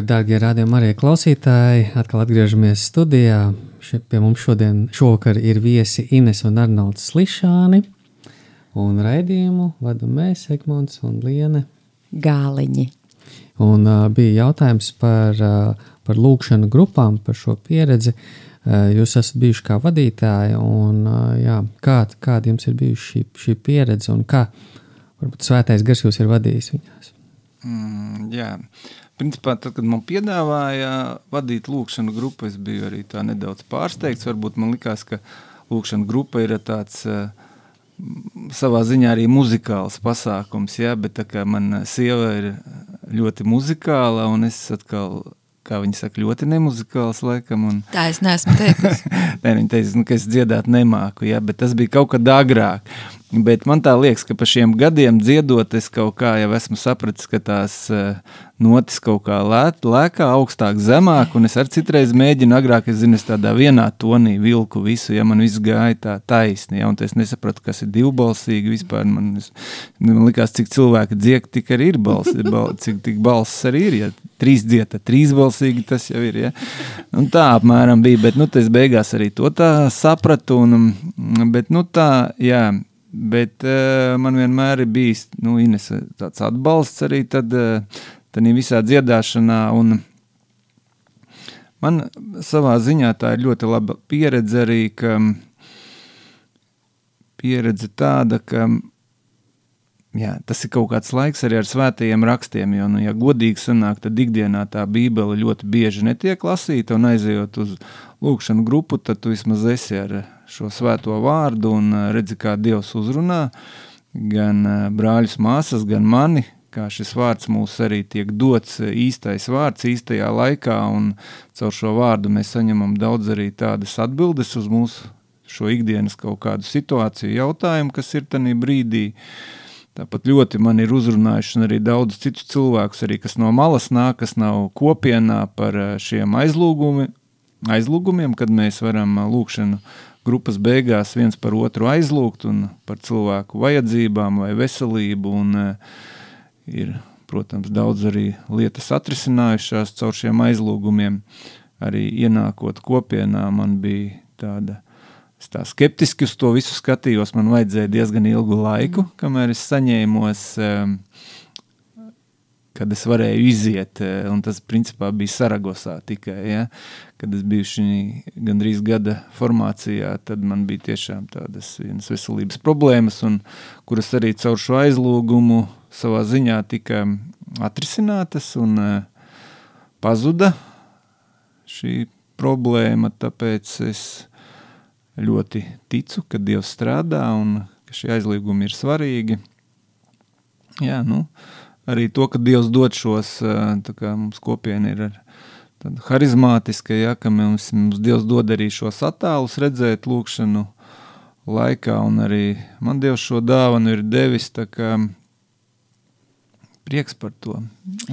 Labvakar, darbie rādījumi, arī klausītāji. Atkal atgriežamies studijā. Še, pie mums šodien, šovakar ir viesi Ines un Arnolds Slišāni. Un raidījumu vadu mēs, Egmonts un Liene. Gāliņi. Un uh, bija jautājums par, uh, par lūkšanu grupām, par šo pieredzi. Uh, jūs esat bijuši kā vadītāji, un uh, jā, kā, kāda jums ir bijusi šī, šī pieredze, un kā varbūt svētais gars jūs ir vadījis viņās? Mm, jā, principā, tad, kad man piedāvāja vadīt lūkšanu grupu, es biju arī tā nedaudz pārsteigts. Varbūt man likās, ka lūkšana grupa ir tāds uh, savā ziņā arī muzikāls pasākums, jā, bet tā kā man sieva ir ļoti muzikāla un es atkal kā viņi saka, ļoti nemuzikāls. Laikam, un... Tā es neesmu teikusi. Nē, viņa teica, nu, ka es dziedāt nemāku, ja, bet tas bija kaut kad agrāk. Bet man tā liekas, ka pa šiem gadiem dziedot, es kaut kā jau esmu sapratis, ka tās uh, notis kaut kā lēt, lēkā augstāk, zemāk, un es arī citreiz mēģinu agrāk, es zinu, es tādā vienā tonī vilku visu, ja man viss gāja tā taisni, ja, un es nesapratu, kas ir divbalsīgi vispār, man, es, man likās, cik cilvēki dziek, tik arī ir balss, bal, cik tik balss arī ir, ja trīs dzieta, trīsbalsīgi tas jau ir, ja, un tā apmēram bija, bet, nu, tas beigās arī to tā sapratu, un, bet, nu, tā, jā, Bet uh, man vienmēr ir bijis nu, Ines, tāds atbalsts arī tad, uh, tādā visā dziedāšanā. Man savā ziņā tā ir ļoti laba pieredze arī, ka pieredze tāda, ka jā, tas ir kaut kāds laiks arī ar svētajiem rakstiem. Jo, nu, ja godīgi sanāk, tad ikdienā tā bībele ļoti bieži netiek lasīta un aizejot uz lūkšanu grupu, tad tu vismaz esi ar šo svēto vārdu un redzi, kā Dievs uzrunā gan brāļus, māsas, gan mani, kā šis vārds mums arī tiek dots īstais vārds īstajā laikā, un caur šo vārdu mēs saņemam daudz arī tādas atbildes uz mūsu šo ikdienas kaut kādu situāciju, jautājumu, kas ir tajā brīdī. Tāpat ļoti man ir uzrunājuši arī daudz citu cilvēku, kas no malas nāk, kas nav kopienā par šiem aizlūgumi, aizlūgumiem, kad mēs varam lūkšanu grupas beigās viens par otru aizlūgt un par cilvēku vajadzībām vai veselību. Un, uh, ir, protams, daudz arī lietas atrisinājušās caur šiem aizlūgumiem. Arī ienākot kopienā, man bija tāda. Es tā skeptiski uz to visu skatījos. Man vajadzēja diezgan ilgu laiku, kamēr es saņēmos um, kad es varēju iziet. Eh, un tas principā bija Saragosā tikai. Ja? Kad es biju šī gandrīz gada formācijā, tad man bija tiešām tādas veselības problēmas, un, kuras arī caur šo aizlūgumu savā ziņā tika atrisinātas un uh, pazuda šī problēma. Tāpēc es ļoti ticu, ka Dievs strādā un ka šie aizliegumi ir svarīgi. Jā, nu, arī to, ka Dievs dod šos, kā mums kopiena ir tāda harizmātiska, ja, ka mums, mums Dievs dod arī šos attēlus redzēt lūkšanu laikā, un arī man Dievs šo dāvanu ir devis, tā kā prieks par to.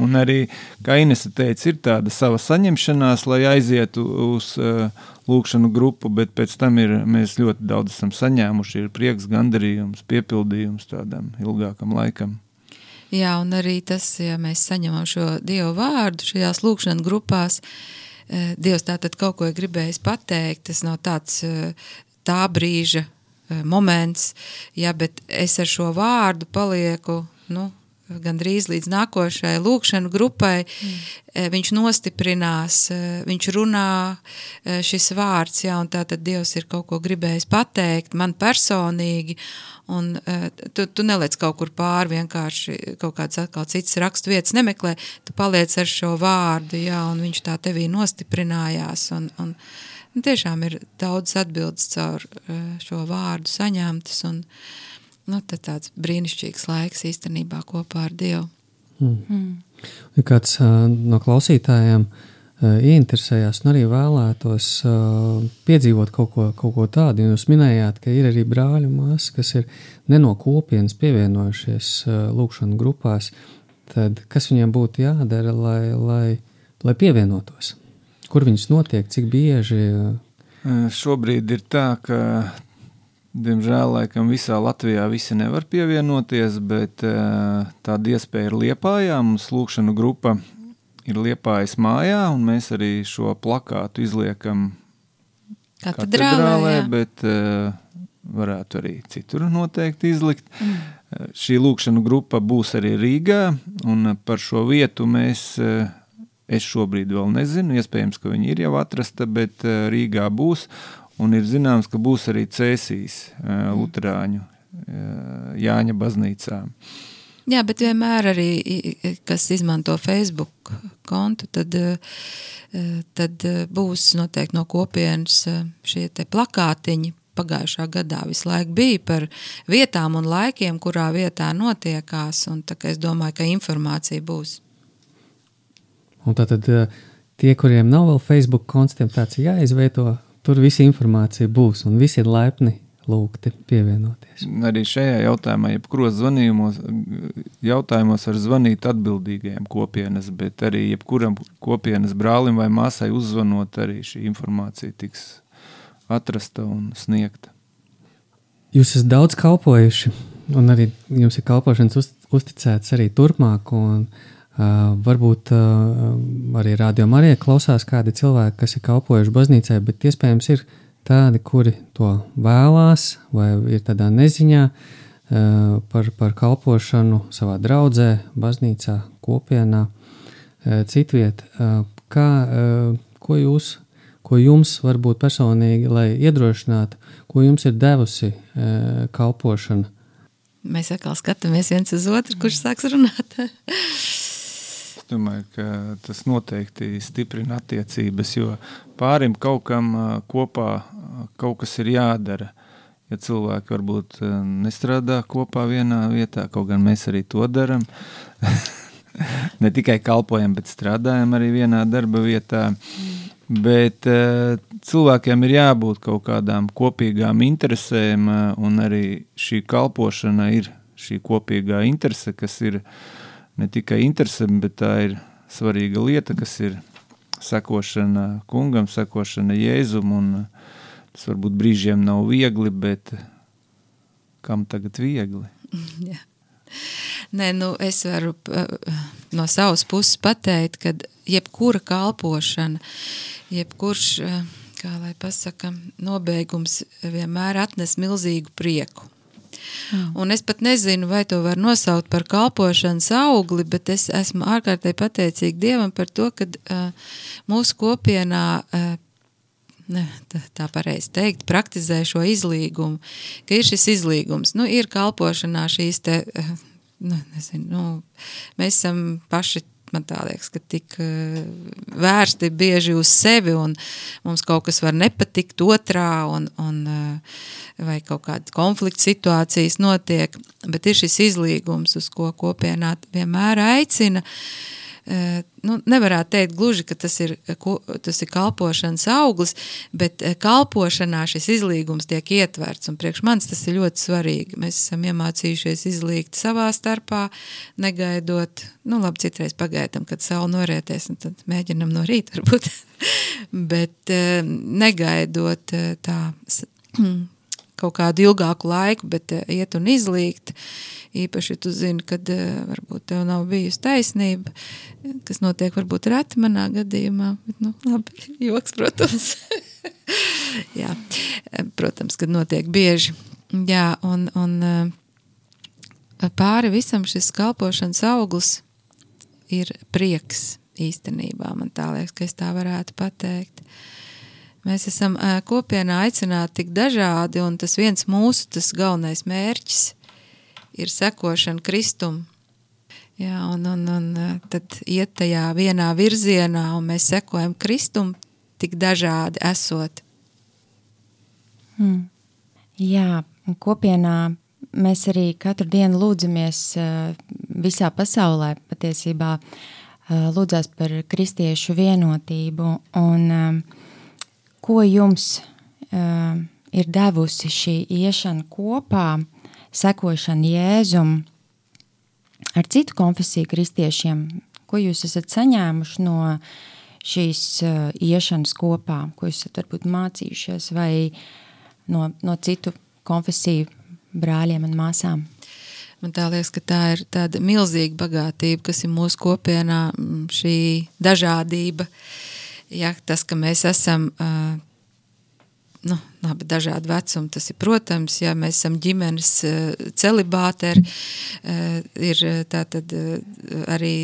Un arī, kā Inese teica, ir tāda sava saņemšanās, lai aizietu uz uh, lūkšanu grupu, bet pēc tam ir, mēs ļoti daudz esam saņēmuši, ir prieks, gandarījums, piepildījums tādam ilgākam laikam. Jā, un arī tas, ja mēs saņemam šo Dievu vārdu šajās lūkšanas grupās, eh, Dievs tātad kaut ko ir gribējis pateikt, tas nav tāds eh, tā brīža eh, moments, ja, bet es ar šo vārdu palieku, nu, gandrīz līdz nākošajai lūkšanu grupai, mm. viņš nostiprinās, viņš runā šis vārds, jā, un tātad Dievs ir kaut ko gribējis pateikt man personīgi, Un, uh, tu, tu neliec kaut kur pāri, vienkārši kaut kāds atkal cits rakstu vietas nemeklē, tu paliec ar šo vārdu, jā, un viņš tā tevī nostiprinājās. Un, un, un tiešām ir daudz atbildes caur uh, šo vārdu saņemtas, un nu, tāds brīnišķīgs laiks īstenībā kopā ar Dievu. Mm. Mm. Kāds uh, no klausītājiem uh, ieinteresējās un arī vēlētos uh, piedzīvot kaut ko, kaut ko tādu. Jūs minējāt, ka ir arī brāļi un māsas, kas ir ne no kopienas pievienojušies uh, lūkšanas grupās. Tad kas viņiem būtu jādara, lai, lai, lai pievienotos? Kur viņas notiek, cik bieži? Šobrīd ir tā, ka Diemžēl laikam visā Latvijā visi nevar pievienoties, bet uh, tāda iespēja ir Liepājā. Mums lūkšanu grupa ir Liepājas mājā, un mēs arī šo plakātu izliekam Katedrālē, bet uh, varētu arī citur noteikti izlikt. Mm. Uh, šī lūkšanu grupa būs arī Rīgā, un par šo vietu mēs, es šobrīd vēl nezinu, iespējams, ka viņi ir jau atrasta, bet Rīgā būs, un ir zināms, ka būs arī Cēsīs uh, Luterāņu uh, Jāņa baznīcā. Jā, bet vienmēr arī, kas izmanto Facebook kontu, tad, eh, eh, tad eh, būs noteikti no kopienas eh, šie te plakātiņi. Pagājušā gadā visu laiku bija par vietām un laikiem, kurā vietā notiekās. un tā kā Es domāju, ka informācija būs. Un tātad eh, tie, kuriem nav vēl Facebook konts, tiem tāds ir jāizveido, tur visa informācija būs un visi ir laipni lūgti pievienoties. Arī šajā jautājumā, jebkuros zvanījumos, jautājumos var zvanīt atbildīgajiem kopienas, bet arī jebkuram kopienas brālim vai māsai uzzvanot, arī šī informācija tiks atrasta un sniegta. Jūs esat daudz kalpojuši, un arī jums ir kalpošanas uz, uzticēts arī turpmāk. Un, uh, varbūt uh, arī rādījumā arī klausās kādi cilvēki, kas ir kalpojuši baznīcai, bet iespējams ir tādi, kuri to vēlās vai ir tādā neziņā uh, par, par kalpošanu savā draudzē, baznīcā, kopienā, uh, citviet. Uh, kā, uh, ko jūs ko jums varbūt personīgi, lai iedrošinātu, ko jums ir devusi e, kalpošana? Mēs atkal skatāmies viens uz otru, kurš sāks runāt. Domāju, ka tas noteikti stiprina attiecības, jo pārim kaut kam kopā kaut kas ir jādara. Ja cilvēki varbūt nestrādā kopā vienā vietā, kaut gan mēs arī to darām, ne tikai kalpojam, bet strādājam arī vienā darba vietā. Bet uh, cilvēkiem ir jābūt kaut kādām kopīgām interesēm, uh, un arī šī kalpošana ir šī kopīgā interese, kas ir ne tikai interese, bet tā ir svarīga lieta, kas ir sekošana kungam, sekošana jēzum, un uh, tas varbūt brīžiem nav viegli, bet kam tagad viegli? Jā. Nē, nu, es varu uh, no savas puses pateikt, ka jebkura kalpošana, jebkurš, kā lai pasaka, nobeigums vienmēr atnes milzīgu prieku. Un es pat nezinu, vai to var nosaukt par kalpošanas augli, bet es esmu ārkārtīgi pateicīga Dievam par to, ka uh, mūsu kopienā uh, ne, tā, tā pareizi teikt, praktizē šo izlīgumu, ka ir šis izlīgums. Nu, ir kalpošanā šīs te, eh, nu, nezinu, nu, mēs esam paši, man tā liekas, ka tik eh, vērsti bieži uz sevi un mums kaut kas var nepatikt otrā un, un eh, vai kaut kādas konflikts situācijas notiek, bet ir šis izlīgums, uz ko kopienā vienmēr aicina, Eh, nu, nevarētu teikt gluži, ka tas ir, ko- tas ir kalpošanas auglis, bet eh, kalpošanā šis izlīgums tiek ietverts, un priekš manis tas ir ļoti svarīgi. Mēs esam iemācījušies izlīgt savā starpā, negaidot, nu labi, citreiz pagaidam, kad saule norieties, un tad mēģinam no rīta varbūt, bet eh, negaidot eh, tā kaut kādu ilgāku laiku, bet eh, iet un izlīgt. Īpaši, ja tu zini, kad eh, varbūt tev nav bijusi taisnība, kas notiek varbūt reti manā gadījumā, bet, nu, labi, joks, protams. Jā, eh, protams, kad notiek bieži. Jā, un, un pāri visam šis kalpošanas auglis ir prieks īstenībā, man tā liekas, ka es tā varētu pateikt. Mēs esam kopienā aicināti tik dažādi, un tas viens mūsu tas galvenais mērķis ir sekošana Kristum. Jā, un, un, un tad iet tajā vienā virzienā, un mēs sekojam Kristum tik dažādi esot. Mm. Jā, kopienā mēs arī katru dienu lūdzamies visā pasaulē. Patiesībā lūdzās par kristiešu vienotību. Un, um, ko jums uh, ir devusi šī iešana kopā, sekošana Jēzum ar citu konfesiju kristiešiem? Ko jūs esat saņēmuši no šīs uh, iešanas kopā, ko jūs esat varbūt mācījušies vai no, no citu konfesiju brāļiem un māsām. Man liekas, ka tā ir tāda milzīga bagātība, kas ir mūsu kopienā, mm, šī dažādība. Ja, tas, ka mēs esam uh, nu, labi, dažādi vecumi, tas ir, protams, ja mēs esam ģimenes uh, celibāteri, uh, ir tā tad uh, arī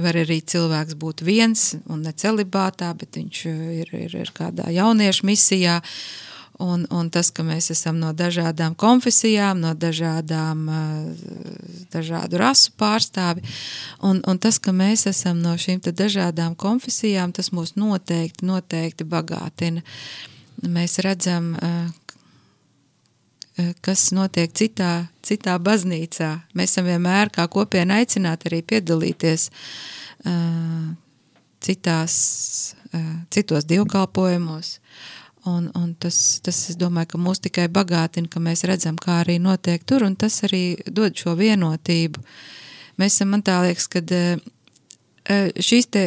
var arī cilvēks būt viens un ne celibātā, bet viņš ir, ir, ir kādā jauniešu misijā, Un, un tas, ka mēs esam no dažādām konfesijām, no dažādām, eh, dažādu rasu pārstāvi, un, un tas, ka mēs esam no šīm dažādām konfesijām, tas mūs noteikti, noteikti bagātina. Mēs redzam, eh, eh, kas notiek citā, citā baznīcā. Mēs esam vienmēr kā kopiena aicināti arī piedalīties citās, citos dievkalpojumos. Un, un tas, tas, es domāju, ka mūs tikai bagātina, ka mēs redzam, kā arī notiek tur, un tas arī dod šo vienotību. Mēs esam, man tā liekas, ka eh, eh, šīs te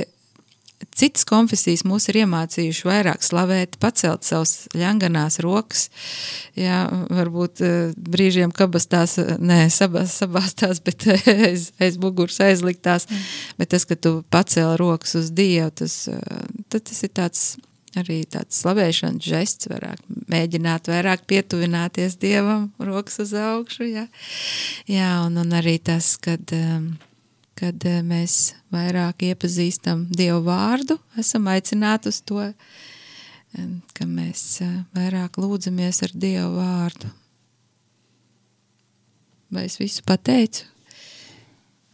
citas konfesijas mūs ir iemācījuši vairāk slavēt, pacelt savus ļanganās rokas, jā, varbūt eh, brīžiem kabastās, nē, sabās, sabāstās, bet aiz, aiz muguras aizliktās, mm. bet tas, ka tu pacēli rokas uz Dievu, tas, tas ir tāds arī tāds slavēšanas žests, vairāk mēģināt vairāk pietuvināties Dievam, rokas uz augšu, jā, jā un, un arī tas, kad, um, kad uh, mēs vairāk iepazīstam Dievu vārdu, esam aicināti uz to, um, ka mēs uh, vairāk lūdzamies ar Dievu vārdu. Vai es visu pateicu?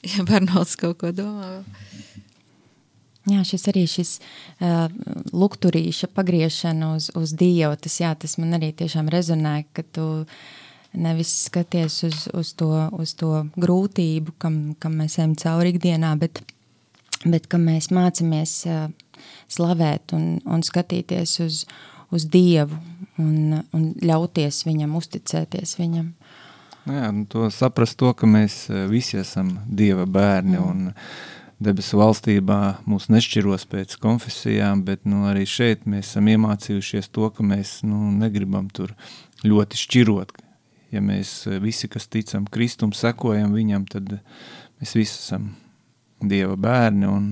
Ja Barnolds kaut ko domā vēl. Jā, šis arī šis uh, lukturīša pagriešana uz, uz Dievu, tas, jā, tas man arī tiešām rezonē, ka tu nevis skaties uz, uz, to, uz to grūtību, kam, kam mēs ejam cauri ikdienā, bet, bet ka mēs mācamies uh, slavēt un, un skatīties uz, uz Dievu un, un ļauties viņam, uzticēties viņam. Nu jā, to saprast to, ka mēs visi esam Dieva bērni mm. un debesu valstībā mūs nešķiros pēc konfesijām, bet nu, arī šeit mēs esam iemācījušies to, ka mēs nu, negribam tur ļoti šķirot. Ja mēs visi, kas ticam Kristum, sekojam viņam, tad mēs visi esam Dieva bērni un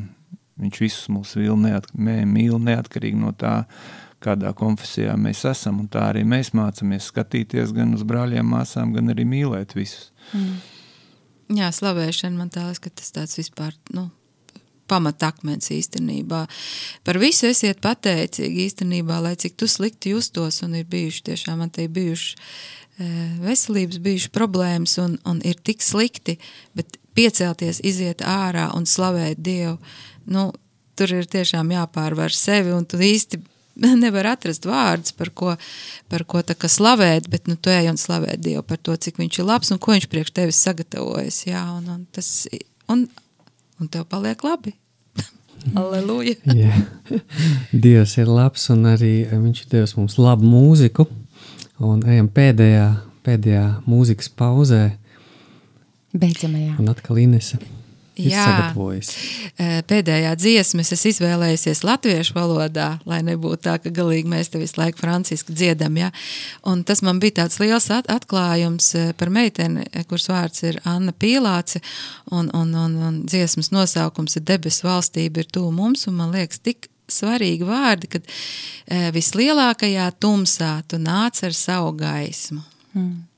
viņš visus mūs mīl, neat, mīl neatkarīgi no tā, kādā konfesijā mēs esam, un tā arī mēs mācamies skatīties gan uz brāļiem, māsām, gan arī mīlēt visus. Mm. Jā, slavēšana man tā liekas, ka tas tāds vispār, nu, pamatakmens īstenībā. Par visu esiet pateicīgi īstenībā, lai cik tu slikti justos un ir bijuši tiešām man te bijuši e, veselības bijuši problēmas un, un ir tik slikti, bet piecelties, iziet ārā un slavēt Dievu, nu, tur ir tiešām jāpārvar sevi un tu īsti nevar atrast vārdus, par ko, par ko tā kā slavēt, bet nu, tu ej un slavēt Dievu par to, cik viņš ir labs un ko viņš priekš tevis sagatavojas, jā, un, un tas, un un tev paliek labi. Aleluja! yeah. Dievs ir labs un arī viņš ir devis mums labu mūziku. Un ejam pēdējā, pēdējā mūzikas pauzē. Beidzamajā. Un atkal Inese sagatavojis? Pēdējā dziesmas es izvēlējusies latviešu valodā, lai nebūtu tā, ka galīgi mēs te visu laiku franciski dziedam. Ja? Un tas man bija tāds liels atklājums par meiteni, kuras vārds ir Anna Pīlāce, un, un, un, un dziesmas nosaukums ir Debesu valstība ir tuvu mums, un man liekas tik svarīgi vārdi, kad vislielākajā tumsā tu nāc ar savu gaismu. Mm.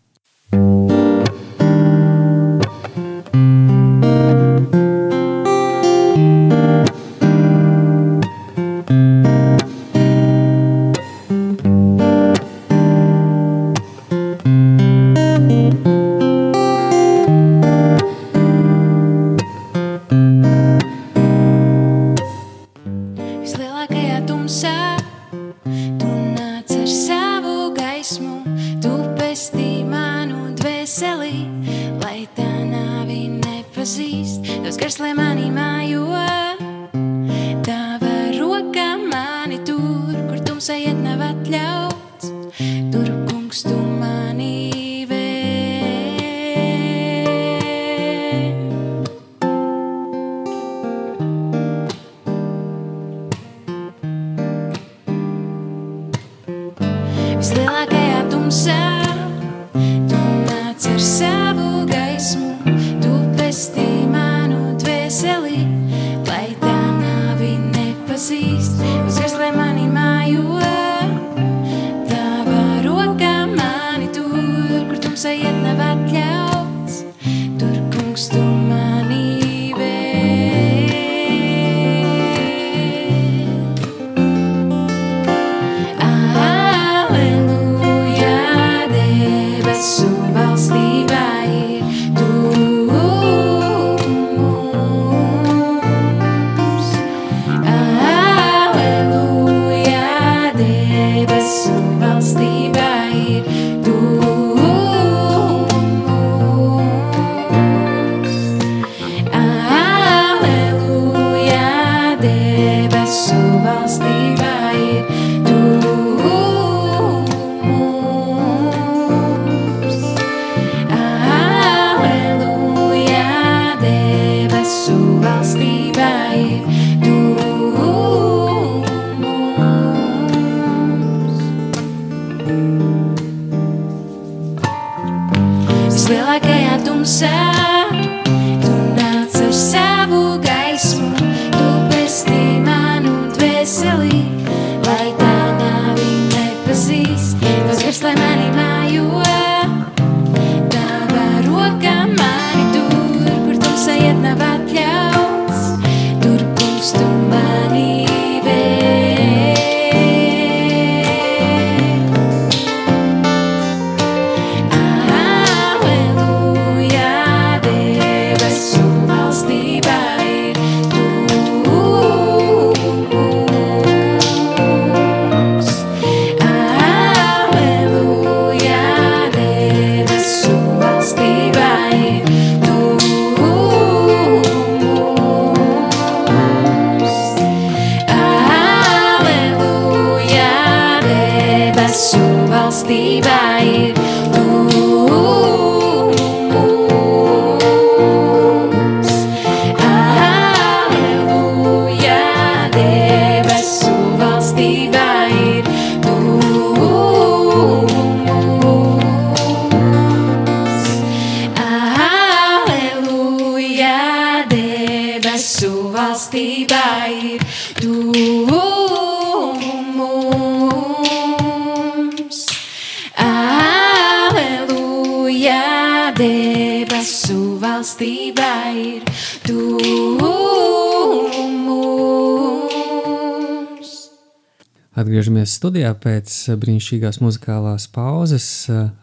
Atgriežamies studijā pēc brīnišķīgās muzikālās pauzes.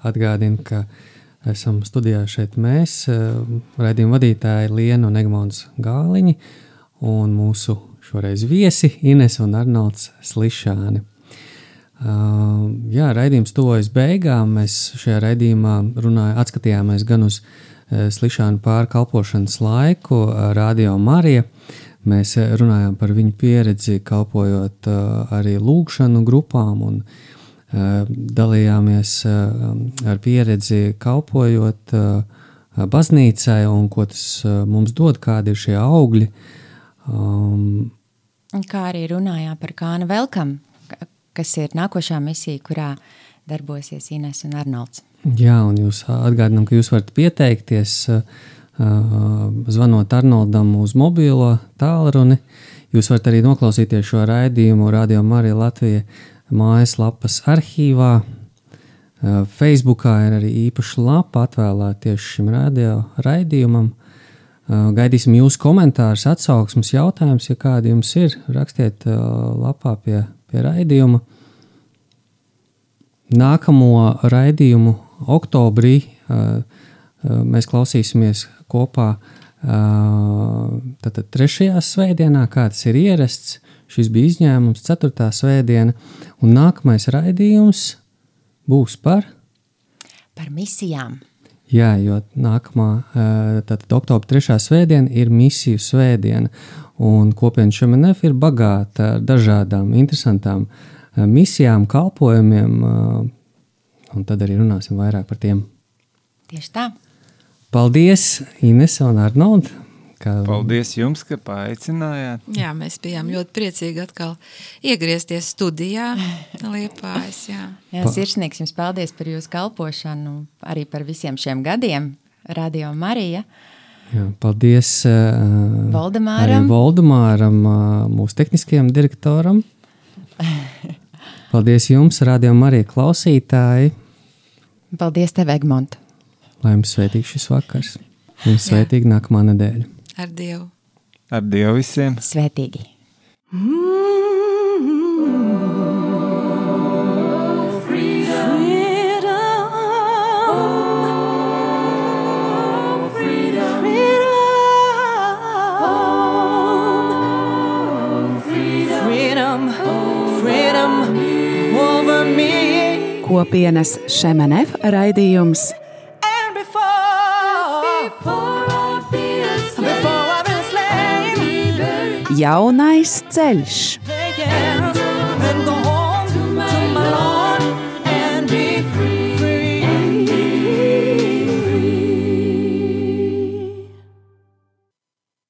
Atgādinu, ka esam studijā šeit mēs, raidījuma vadītāji Liena un Egmons Gāliņi un mūsu šoreiz viesi Ines un Arnolds Slišāni. Uh, jā, raidījums tuvojas beigām. Mēs šajā raidījumā runājām, atskatījāmies gan uz uh, slišānu pārkalpošanas laiku, uh, Radio Marija. Mēs uh, runājām par viņu pieredzi, kalpojot uh, arī lūgšanu grupām un uh, dalījāmies ar pieredzi, kalpojot baznīcai un ko tas mums dod, kādi ir šie augļi. Um, Kā arī runājām par Kāna Velkam, ka- kas ir nākošā misija, kurā darbosies Ines un Arnolds. Jā, un jūs atgādinām, ka jūs varat pieteikties, uh, zvanot Arnoldam uz mobilo tālruni. Jūs varat arī noklausīties šo raidījumu Radio Marija Latvija mājaslapas arhīvā. Facebookā ir arī īpaša lapa atvēlēta tieši šim radio raidījumam. Gaidīsim jūsu komentārus, atsauksmes, jautājumus, ja kādi jums ir. Rakstiet lapā pie, pie raidījuma. Nākamo raidījumu oktobrī uh, mēs klausīsimies kopā uh, tātad trešajā svētdienā, kā tas ir ierasts. Šis bija izņēmums, ceturtā svētdiena, un nākamais raidījums būs par Par misijām. Jā, jo nākamā, eh, tātad oktobra trešā svētdiena ir misiju svētdiena, un kopiena Šemenef ir bagāta ar dažādām interesantām eh, misijām, kalpojumiem, eh, un tad arī runāsim vairāk par tiem. Tieši tā. Paldies, Ines un Arnold, Kā, Paldies jums, ka paaicinājāt. Jā, mēs bijām ļoti priecīgi atkal iegriezties studijā Liepājas, jā. Jā, sirsnīgs jums paldies par jūsu kalpošanu, arī par visiem šiem gadiem. Radio Marija, Jā, paldies uh, Voldemāram. Voldemāram, uh, mūsu tehniskajam direktoram. Paldies jums, radio Marija klausītāji. paldies tev, Egmont! Lai jums svētīgs šis vakars. Un svētīgi nākamā nedēļa. Ar Dievu. Ar Dievu visiem! Svētīgi! Freedom, freedom over me. Kopienas Šemenef raidījums Jaunais ceļš. yes,